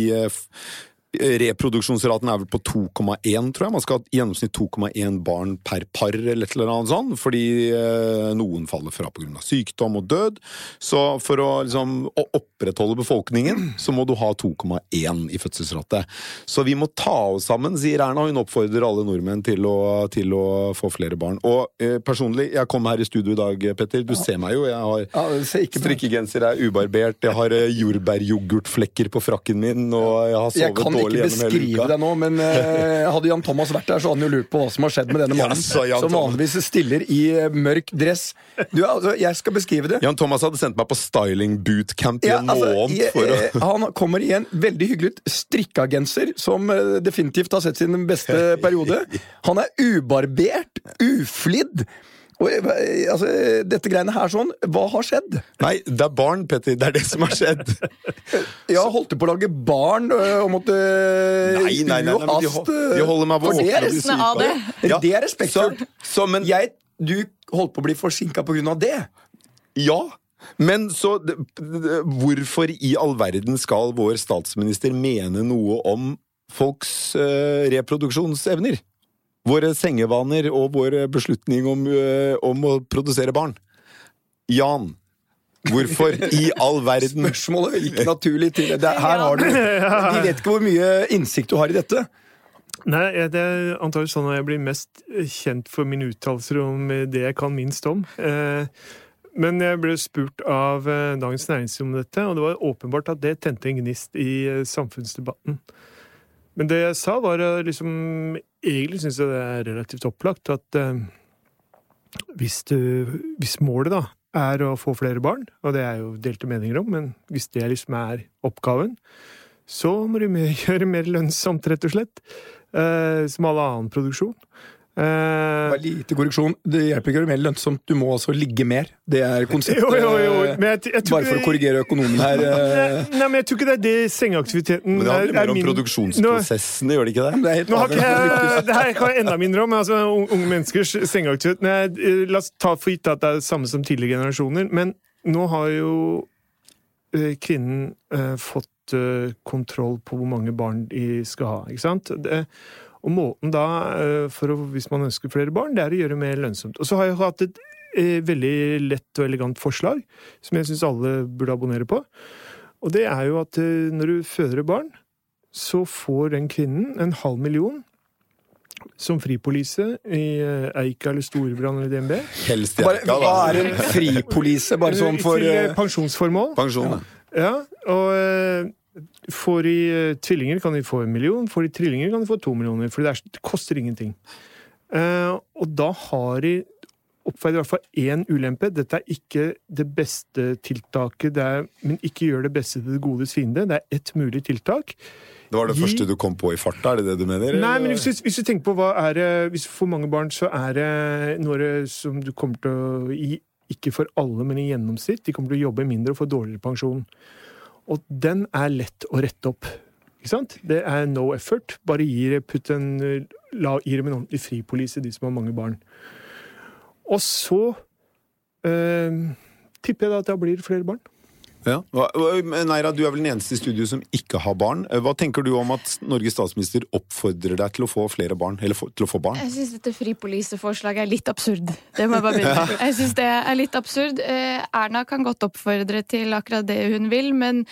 A: Reproduksjonsraten er vel på 2,1, tror jeg. Man skal ha i gjennomsnitt 2,1 barn per par, eller et eller annet sånt, fordi eh, noen faller fra pga. sykdom og død. Så for å liksom å opprettholde befolkningen, så må du ha 2,1 i fødselsrate. Så vi må ta oss sammen, sier Erna. Hun oppfordrer alle nordmenn til å, til å få flere barn. Og eh, personlig, jeg kom her i studio i dag, Petter. Du ja. ser meg jo. Jeg har ja, strikkegenser, er ubarbert, jeg har eh, jordbæryoghurtflekker på frakken min, og jeg har sovet
B: ikke beskrive deg nå, men uh, hadde Jan Thomas vært der, så hadde han jo lurt på hva som har skjedd med denne mannen. Ja, som vanligvis stiller i uh, mørk dress. Du, altså, jeg skal beskrive det.
A: Jan Thomas hadde sendt meg på styling bootcamp i ja, en altså, måned. Jeg,
B: å... Eh, han kommer i en veldig hyggelig strikka genser, som uh, definitivt har sett sin beste periode. Han er ubarbert, uflidd. Og, altså, dette greiene her sånn, hva har skjedd?
A: Nei, det er barn, Petter. Det er det som har skjedd.
B: ja, holdt du på å lage barn og måtte
A: Nei, nei, nei, nei de, de, holder meg våken.
B: Det, ja. det er respektfullt. Jeg, du holdt på å bli forsinka på grunn av det.
A: Ja, men så Hvorfor i all verden skal vår statsminister mene noe om folks uh, reproduksjonsevner? Våre sengevaner og vår beslutning om, eh, om å produsere barn. Jan, Hvorfor i all verden?
B: Spørsmålet gikk naturlig til det. Her har du De vet ikke hvor mye innsikt du har i dette.
C: Nei, det er antakelig sånn at jeg blir mest kjent for mine uttalelser om det jeg kan minst om. Eh, men jeg ble spurt av eh, Dagens Næringsliv om dette, og det var åpenbart at det tente en gnist i samfunnsdebatten. Men det jeg sa, var liksom egentlig syns jeg det er relativt opplagt at eh, hvis, du, hvis, målet da er å få flere barn, og det er jo delte meninger om, men hvis det liksom er oppgaven, så må du gjøre mer lønnsomt, rett og slett. Eh, som all annen produksjon.
B: Uh, lite korreksjon. Det hjelper ikke å gjøre mer lønnsomt. Du må altså ligge mer. Det er konseptet. Jo, jo, jo. Jeg, jeg bare for å korrigere økonomen her.
C: Nei, nei, men jeg tror ikke det er det sengeaktiviteten
A: Men Det handler mer om min... produksjonsprosessene, gjør det ikke det?
C: Det, nå har ikke jeg, det her kan jeg enda mindre om. Altså, unge menneskers sengeaktivitet. Nei, eh, la oss ta for gitt at det er det samme som tidligere generasjoner. Men nå har jo kvinnen uh, fått uh, kontroll på hvor mange barn de skal ha. ikke sant? Det, og måten da, eh, for å, hvis man ønsker flere barn, det er å gjøre mer lønnsomt. Og så har jeg hatt et eh, veldig lett og elegant forslag, som jeg syns alle burde abonnere på. Og det er jo at eh, når du føder barn, så får den kvinnen en halv million som fripolise i Eika eller Storebrand eller DNB.
A: Helst i
B: Eika,
A: Eika,
B: hva er en fripolise, bare sånn for
C: Til pensjonsformål.
A: Pensjon. ja.
C: Ja, og får de eh, tvillinger, kan de få en million. Får de trillinger, kan de få to millioner. For det, er, det koster ingenting. Uh, og da har de oppveid i hvert fall én ulempe. Dette er ikke det beste tiltaket, det er, men ikke gjør det beste til det godes fiende. Det er ett mulig tiltak.
A: Det var det
C: Gi-
A: første du kom på i farta, er det det du mener?
C: Nei,
A: eller?
C: men hvis hvis du tenker på hva er det Hvis du får mange barn, så er det noe som du kommer til å gi Ikke for alle, men i gjennomsnitt. De kommer til å jobbe mindre og få dårligere pensjon. Og den er lett å rette opp. Ikke sant? Det er no effort. Bare gir, putt en, la, gir dem en ordentlig fripolise, de som har mange barn. Og så eh, tipper jeg da at da blir flere barn.
A: Ja. Neira, du er vel den eneste i studio som ikke har barn. Hva tenker du om at Norges statsminister oppfordrer deg til å få flere barn? Eller for, til å få barn?
D: Jeg syns dette fripoliseforslaget er litt absurd. Det må jeg bare begynne med. Jeg synes det er litt absurd. Eh, Erna kan godt oppfordre til akkurat det hun vil, men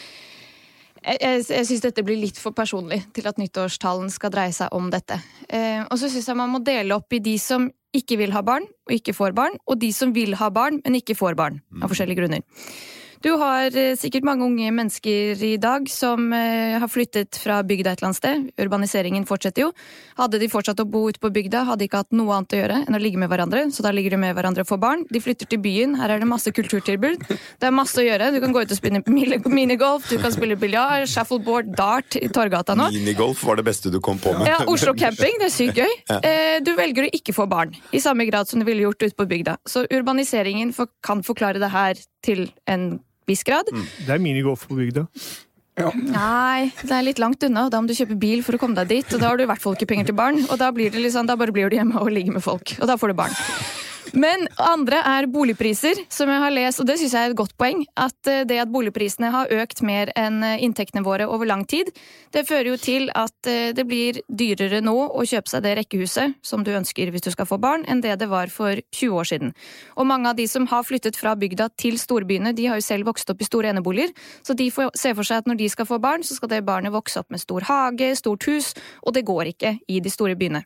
D: jeg, jeg, jeg syns dette blir litt for personlig til at nyttårstalen skal dreie seg om dette. Eh, og så syns jeg man må dele opp i de som ikke vil ha barn og ikke får barn, og de som vil ha barn, men ikke får barn. Av forskjellige grunner. Du har eh, sikkert mange unge mennesker i dag som eh, har flyttet fra bygda et eller annet sted. Urbaniseringen fortsetter jo. Hadde de fortsatt å bo ute på bygda, hadde de ikke hatt noe annet å gjøre enn å ligge med hverandre, så da ligger de med hverandre og får barn. De flytter til byen, her er det masse kulturtilbud. Det er masse å gjøre. Du kan gå ut og spille minigolf, du kan spille biljard, shuffleboard, dart i Torgata nå.
A: Minigolf var det beste du kom på med.
D: Ja, Oslo camping, det er sykt gøy. Eh, Du velger å ikke få barn, i samme grad som du ville gjort ute på bygda. Så urbaniseringen kan forklare det her til en viss grad.
C: Det er minigolf på bygda.
D: Nei, det er litt langt unna, og da må du kjøpe bil for å komme deg dit. Og da har du i hvert fall ikke penger til barn, og da, blir det liksom, da bare blir du hjemme og ligger med folk. Og da får du barn. Men andre er boligpriser, som jeg har lest, og det syns jeg er et godt poeng. At eh, det at boligprisene har økt mer enn eh, inntektene våre over lang tid, det fører jo til at eh, det blir dyrere nå å kjøpe seg det rekkehuset som du ønsker hvis du skal få barn, enn det det var for 20 år siden. Og mange av de som har flyttet fra bygda til storbyene, de har jo selv vokst opp i store eneboliger, så de får se for seg at når de skal få barn, så skal det barnet vokse opp med stor hage, stort hus, og det går ikke i de store byene.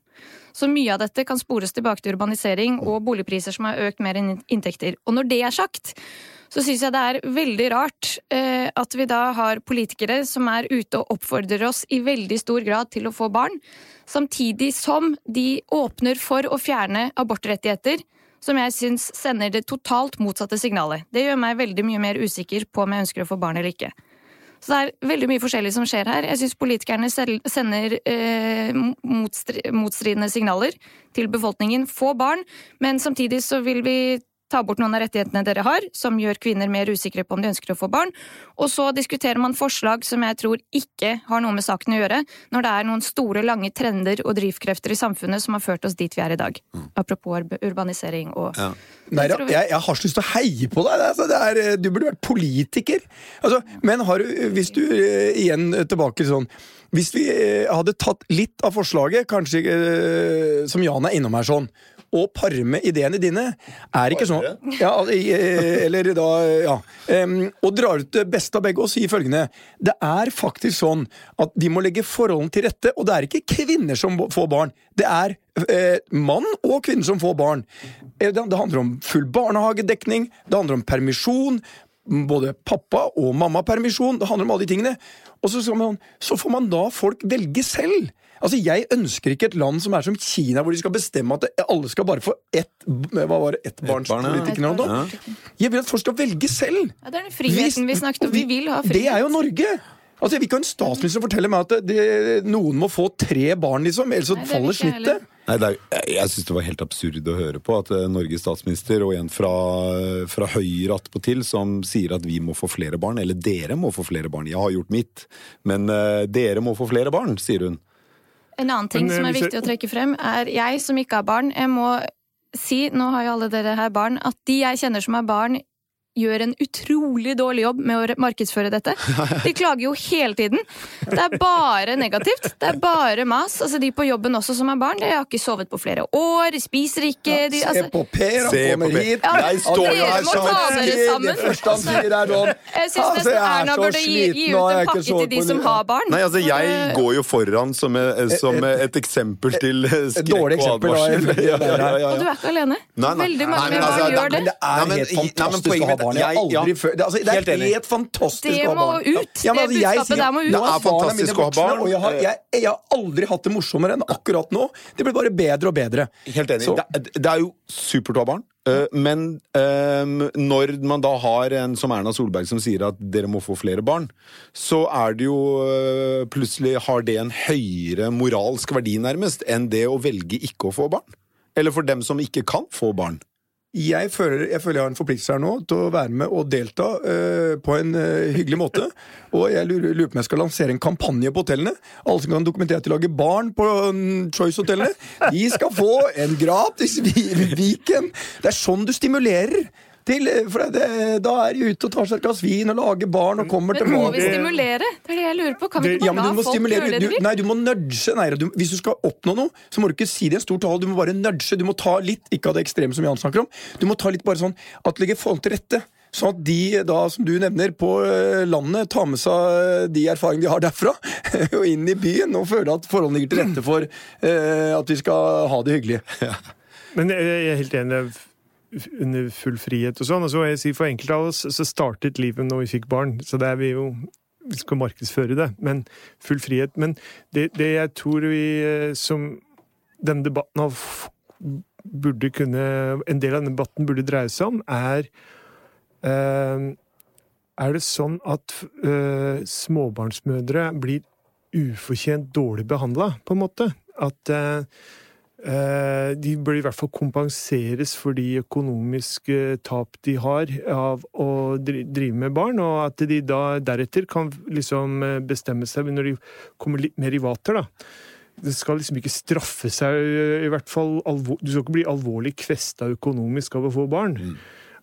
D: Så mye av dette kan spores tilbake til urbanisering og boligpriser som har økt mer enn inntekter. Og når det er sagt, så syns jeg det er veldig rart eh, at vi da har politikere som er ute og oppfordrer oss i veldig stor grad til å få barn, samtidig som de åpner for å fjerne abortrettigheter. Som jeg syns sender det totalt motsatte signalet. Det gjør meg veldig mye mer usikker på om jeg ønsker å få barn eller ikke. Så det er veldig mye forskjellig som skjer her. Jeg syns politikerne sender eh, motstri motstridende signaler til befolkningen. Få barn, men samtidig så vil vi ta bort noen av rettighetene dere har, som gjør kvinner mer usikre på om de ønsker å få barn. Og så diskuterer man forslag som jeg tror ikke har noe med saken å gjøre, når det er noen store, lange trender og drivkrefter i samfunnet som har ført oss dit vi er i dag. Apropos urbanisering og
A: Ja.
B: Nei,
D: Jeg
B: jeg, har så lyst til å heie på deg. Det altså, det er, eh, du burde vært politiker. Altså, men har, du- hvis du eh, igjen tilbake sånn Hvis vi eh, hadde tatt litt av forslaget, kanskje som Jan er innom her sånn, og parme ideene dine, er ikke sånn ja, eh, Eller da, ja. Og drar ut det beste av begge og sier følgende Det er faktisk sånn at de må legge forholdene til rette, og det er ikke kvinner som får barn. Det er eh, mann og kvinne som får barn. Eh, Det, handler om full barnehagedekning, det handler om permisjon, både pappa- og mammapermisjon, det handler om alle de tingene. Og så, man, så får man da folk velge selv. Altså, Jeg ønsker ikke et land som er som Kina, hvor de skal bestemme at alle skal bare få ett hva var det,
A: barn, ja.
B: eller. Jeg vil at folk skal velge selv.
D: Ja, det er den friheten vi snakket om. Vi vil ha frihet.
B: Det er jo Norge! Altså, Jeg vil ikke ha en statsminister som forteller meg at det, noen må få tre barn, liksom, ellers så
D: Nei,
B: faller snittet.
A: Nei, det er, jeg jeg syns det var helt absurd å høre på at eh, Norges statsminister og en fra, fra Høyre attpåtil som sier at vi må få flere barn, eller dere må få flere barn. Jeg har gjort mitt, men uh, dere må få flere barn, sier hun.
D: En annen ting
C: Men,
D: som er
C: viktig jeg-
D: å trekke frem, er jeg som ikke har barn. Jeg må si, nå har jo alle dere her barn, at de jeg kjenner som har barn, gjør en utrolig dårlig jobb med å markedsføre dette. De klager jo hele tiden. Det er bare negativt. Det er bare mas. Altså, de på jobben også som er barn, de har ikke sovet på flere år, de spiser ikke de, altså,
B: Se på Per, han kommer hit.
D: Ja,
A: Jeg står jo her
D: sammen.
B: Det første han sier, er sånn
D: Jeg syns
B: Altså,
D: nesten
B: er
D: Erna burde gi, gi ut en pakke til de som har barn.
A: Nei, altså, jeg
D: Eh,
A: går jo foran som, eh, som et eksempel til eh, skrekk og advarsel.
B: jeg-
A: Ja, ja, ja, ja,
D: Og du er ikke alene. Veldig mange
A: altså,
D: barn gjør det.
B: Det er
A: Nei, men-
B: helt
A: nei, men
B: ha
A: poenget
B: barn. Jeg aldri
A: ja.
B: før det, altså, det er
A: helt,
B: helt fantastisk
D: Det
B: å ha
D: må
B: barn.
D: ut.
B: Ja, men
D: Det
B: altså, jeg
D: budskapet der må ut.
A: Det er fantastisk å ha barn.
B: Og jeg har, jeg, jeg har aldri hatt det morsommere enn akkurat nå. Det blir bare bedre og bedre.
A: Helt enig.
B: Så-
A: Det, det er jo supert å ha barn. eh, Men eh, når man da har en som Erna Solberg som sier at dere må få flere barn, så er det jo eh, plutselig har det en høyere moralsk verdi, nærmest, enn det å velge ikke å få barn. Eller for dem som ikke kan få barn.
B: Jeg føler, jeg føler jeg har en forpliktelse her nå til å være med og delta uh, på en uh, hyggelig måte. Og jeg lurer, lurer på om jeg skal lansere en kampanje på hotellene. Alle som kan dokumentere at de lager barn på um, Choice-hotellene, de skal få en gratis vi- Viken. Det er sånn du stimulerer. Til, eh, for det, da er de ute og tar seg et glass vin og lager barn og kommer
D: Men må vi stimulere? Det er det jeg lurer på. Kan vi
C: Det-
D: ikke
B: Ja,
D: bare
B: men du
D: la folk
B: stimulere
D: gjøre det de vil?
B: Nei, du må nudge. Nei, du, hvis du skal oppnå noe, så må du ikke si det i en stor tale. Du må bare nudge. Du må ta litt, ikke av det ekstreme som Jan snakker om, du må ta litt bare sånn at det ligger folk til rette. Sånn at de da, som du nevner, på eh, landet tar med seg de erfaringene de har derfra, og inn i byen og føler at forholdene ligger til rette for uh, at vi skal ha det hyggelig.
C: Men jeg jeg er helt enig. Er Under full frihet og sånn. Og så jeg si for enkelte av oss så startet livet når vi fikk barn. Så det er vi jo Vi skal markedsføre det, men full frihet. Men det, det jeg tror vi eh, som denne debatten har burde kunne En del av denne debatten burde dreie seg om, er eh, Er det sånn at eh, småbarnsmødre blir ufortjent dårlig behandla, på en måte? At Eh, De bør i hvert fall kompenseres for de økonomiske tap de har av å drive med barn, og at de da deretter kan liksom eh, bestemme seg når de kommer litt mer i vater, da. Det skal liksom ikke straffe seg, eh, i hvert fall Du skal ikke bli alvorlig kvesta økonomisk av å få barn.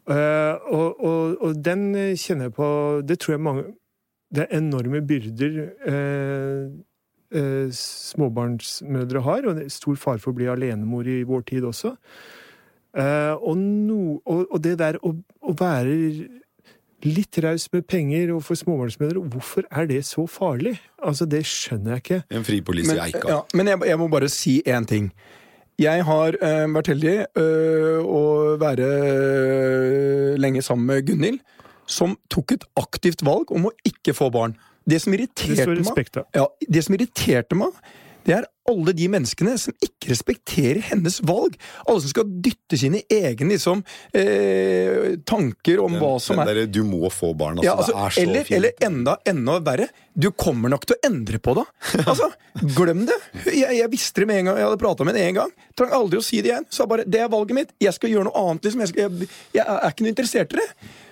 C: Eh, og, og, og den eh, kjenner jeg på Det tror jeg mange Det er enorme byrder eh, eh, småbarnsmødre har, og det er stor fare for å bli alenemor i vår tid også. Eh, og, no, og, og det der å, å være litt raus med penger og for småbarnsmødre, hvorfor er det så farlig? Altså, det skjønner jeg ikke.
A: En fripolise
B: Men,
A: jeg
B: ja, men jeg, jeg må bare si én ting. Jeg har øh, vært heldig øh, å være øh, lenge sammen med Gunhild, som tok et aktivt valg om å ikke få barn. Det som irriterte
C: det
B: meg,
C: respekt meg,
B: ja, det som irriterte meg, det er alle de menneskene som ikke respekterer hennes valg. Alle som skal dytte sine egne liksom, eh, tanker om hva som er
A: der, 'du må få barn', altså.
B: ja, altså,
A: det er så
B: eller,
A: fint.
B: eller enda, enda verre, du kommer nok til å endre på det. Altså, Glem det! Jeg, jeg visste det med en gang. Jeg hadde prata med henne en gang. Trang aldri å si det igjen. Sa bare 'det er valget mitt'. Jeg skal gjøre noe annet. liksom. Jeg, skal, jeg, jeg er ikke noe interessert i det.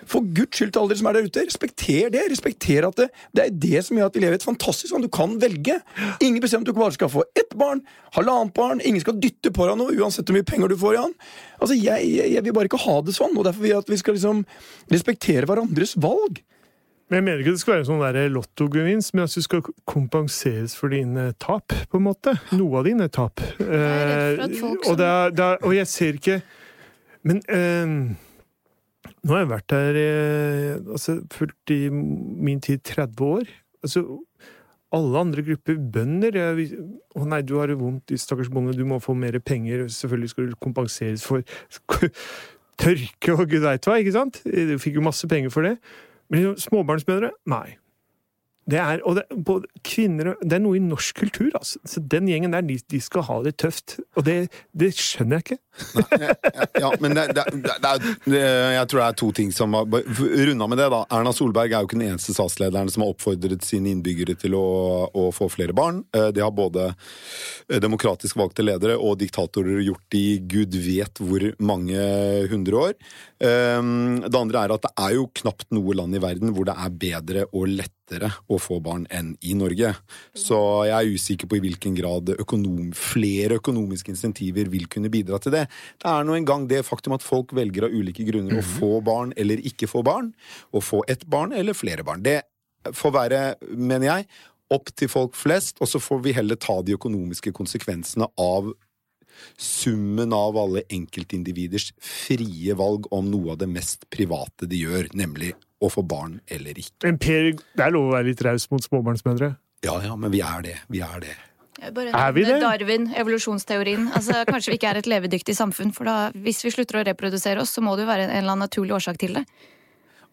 B: For guds skyld til alle dere som er der ute, respekter det. Respekter at det, det er det som gjør at vi lever et fantastisk land. Du kan velge. Ingen bestemmer at du bare skal få ett barn, halvannet barn. Ingen skal dytte på deg noe, uansett hvor mye penger du får i han. Altså, jeg, jeg, jeg vil bare ikke ha det sånn, og derfor vil jeg at vi skal liksom respektere hverandres valg.
C: Men jeg mener ikke det skal være sånn lottogevinst, men at du skal kompenseres for dine tap, på en måte. Noe av dine tap.
D: er redd for at
C: Eh,
D: folk
C: og, det er, det er, og jeg ser ikke Men eh, nå har jeg vært her altså, fulgt i min tid 30 år. Altså, alle andre grupper, bønder Å nei, du har det vondt, stakkars bonde, du må få mer penger. Selvfølgelig skal du kompenseres for tørke og gud veit hva, ikke sant? Du fikk jo masse penger for det. Men liksom, småbarnsmødre? Nei. Det er, og det, kvinner, det er noe i norsk kultur, altså. Så den gjengen der, de, de skal ha det tøft. Og det, det skjønner jeg ikke.
A: Ja, men det, det, det, jeg tror det er to ting som var Runda med det, da. Erna Solberg er jo ikke den eneste statslederen som har oppfordret sine innbyggere til å, å få flere barn. Eh, Det har både demokratisk valgte ledere og diktatorer gjort i gud vet hvor mange hundre år. Eh, Det andre er at det er jo knapt noe land i verden hvor det er bedre og lettere å få barn enn i Norge. Så jeg er usikker på i hvilken grad økonom, flere økonomiske insentiver vil kunne bidra til det. Det er nå engang det faktum at folk velger av ulike grunner å få barn eller ikke få barn. Å få ett barn eller flere barn. Det får være, mener jeg, opp til folk flest, og så får vi heller ta de økonomiske konsekvensene av summen av alle enkeltindividers frie valg om noe av det mest private de gjør, nemlig å få barn eller ikke.
C: Men Per, det er lov å være litt raus mot småbarnsmødre?
A: Ja, ja, men vi er det. Vi er det.
C: Er vi det?
D: Darwin, evolusjonsteorien. Altså, kanskje vi ikke er et levedyktig samfunn, for da, hvis vi slutter å reprodusere oss, så må det jo være en eller annen naturlig årsak til det.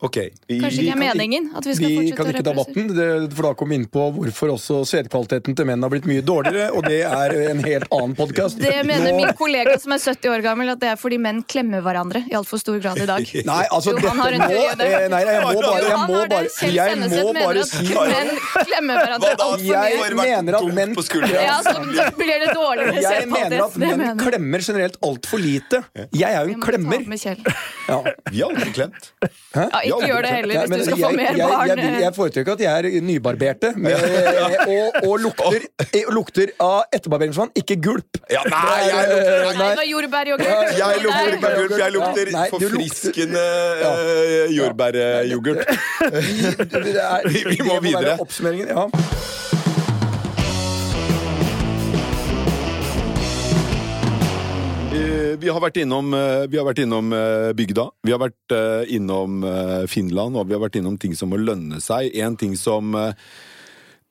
A: Ok. vi-
D: Kanskje ikke er meningen at vi skal
B: Vi
D: fortsette
B: kan
D: å
B: ikke ta debatten, det- for da kom vi inn på hvorfor også sædkvaliteten til menn har blitt mye dårligere, og det er en helt annen podkast.
D: Det mener min kollega som er 70 år gammel, at det er fordi menn klemmer hverandre i altfor stor grad i dag.
B: Nei, altså,
D: Jo,
B: dette må
D: det.
B: eh, Nei, jeg må bare Jeg må bare, jeg må bare
D: at
B: si
D: menn klemmer hverandre altfor
B: Jeg
D: mye.
B: mener at menn
D: Ja, så blir det dårligere
B: jeg mener at menn klemmer generelt altfor lite. Jeg er jo en klemmer. Ja.
A: Vi har aldri klemt.
D: Ja, ikke gjør det heller, hvis du skal
B: jeg,
D: få mer barn.
B: jeg, jeg foretrekker at jeg er nybarberte med, og, og lukter, eh, lukter av etterbarberingsvann, ikke gulp.
A: Ja, nei, jeg
B: er,
A: lukter-
D: Nei, var jordbæryoghurt.
A: Jeg lukter
D: Nei.
A: jeg lukter
B: nei,
A: forfriskende jordbæryoghurt.
B: det er-
A: Vi- vi må
B: være
A: videre.
B: Oppsummeringen, ja.
A: Vi har vært innom, eh, har vært innom eh, bygda, vi har vært eh, innom eh, Finland, og vi har vært innom ting som må lønne seg. En ting som eh,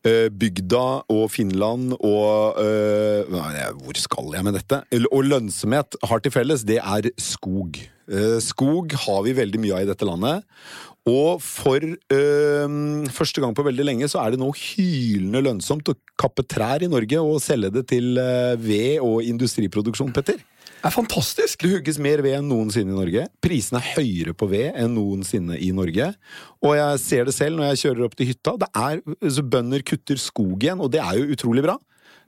A: eh, bygda og Finland og eh, Hvor skal jeg med dette? Og lønnsomhet har til felles, det er skog. Eh, Skog har vi veldig mye av i dette landet. Og for øh, første gang på veldig lenge så er det nå hylende lønnsomt å kappe trær i Norge og selge det til eh, ved- og industriproduksjon, Petter.
B: Det er fantastisk.
A: Det hugges mer ved enn noensinne i Norge. Prisene er høyere på ved enn noensinne i Norge. Og jeg ser det selv når jeg kjører opp til hytta. Det er, så Bønder kutter skog igjen, og det er jo utrolig bra.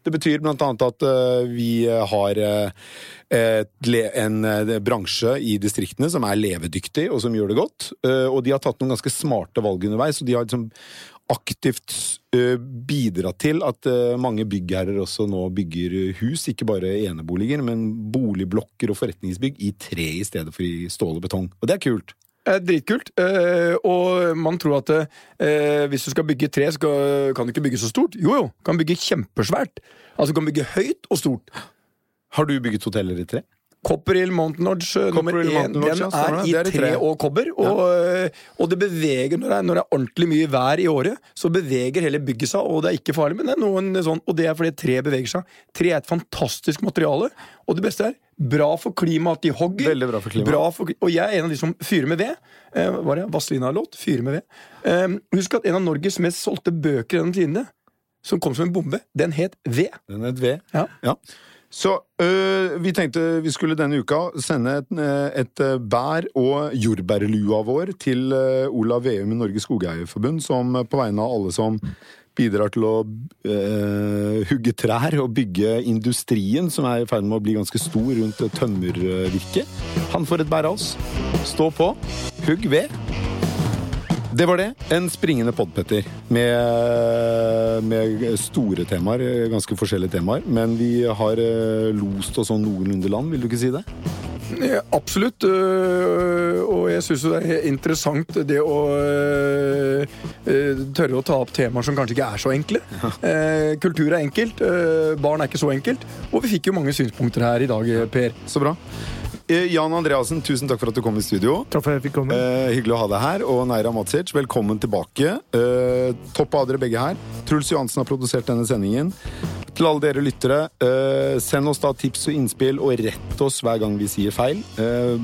A: Det betyr blant annet at øh, vi har et, en øh, bransje i distriktene som er levedyktig og som gjør det godt. Og de har tatt noen ganske smarte valg underveis, og de har liksom aktivt bidra bidratt til at øh, mange byggherrer også nå bygger øh, hus, ikke bare eneboliger, men boligblokker og forretningsbygg i tre i stedet for i stål og betong. Og det er kult.
B: Eh, Dritkult. Eh, og man tror at eh, hvis du skal bygge tre, så kan du ikke bygge så stort. Jo jo, kan bygge kjempesvært. Altså du kan bygge høyt og stort.
A: Har du bygget hoteller i tre?
B: Copperhill Mountain Lodge eh, nummer én, den er i tre og kobber. Og, eh, og det beveger når det, er, når det er ordentlig mye vær i året, så beveger hele bygget seg, og det er ikke farlig. Men det er noen sånn, og det er fordi tre beveger seg. Tre er et fantastisk materiale, og det beste er bra for klimaet at de hogger.
A: Veldig bra for klimaet.
B: Og jeg er en av de som fyrer med ved. Eh, var det Vazelina-låt? Fyrer med ved. Eh, husk at en av Norges mest solgte bøker gjennom tidene, som kom som en bombe, den het Ved.
A: Den het Ved,
B: ja. Ja.
A: Så øh, vi tenkte vi skulle denne uka sende et, et bær- og jordbærlua vår til Olav Veum i Norges Skogeierforbund, som på vegne av alle som bidrar til å øh, hugge trær og bygge industrien, som er i ferd med å bli ganske stor rundt tømmervirket. Han får et bær av oss. Stå på. Hugg ved. Det var det. En springende podpetter Med, med store temaer. Ganske forskjellige temaer. Men vi har eh, lost oss sånn noenlunde land, vil du ikke si det?
B: Ja, absolutt. øh, Og jeg syns det er interessant det å øh, øh, tørre å ta opp temaer som kanskje ikke er så enkle. Eh, Kultur er enkelt, barn er ikke så enkelt. Og vi fikk jo mange synspunkter her i dag, Per.
A: Så bra. Eh, Jan Andreassen, tusen takk for at du kom i studio.
C: Takk for at jeg fikk komme.
A: Eh, hyggelig å ha deg her. Og Neira Matsic, velkommen tilbake. Eh, topp av dere begge her. Truls Johansen har produsert denne sendingen. Til alle dere lyttere, eh, send oss da tips og innspill, og rett oss hver gang vi sier feil. Eh,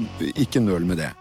A: ikke nøl med det.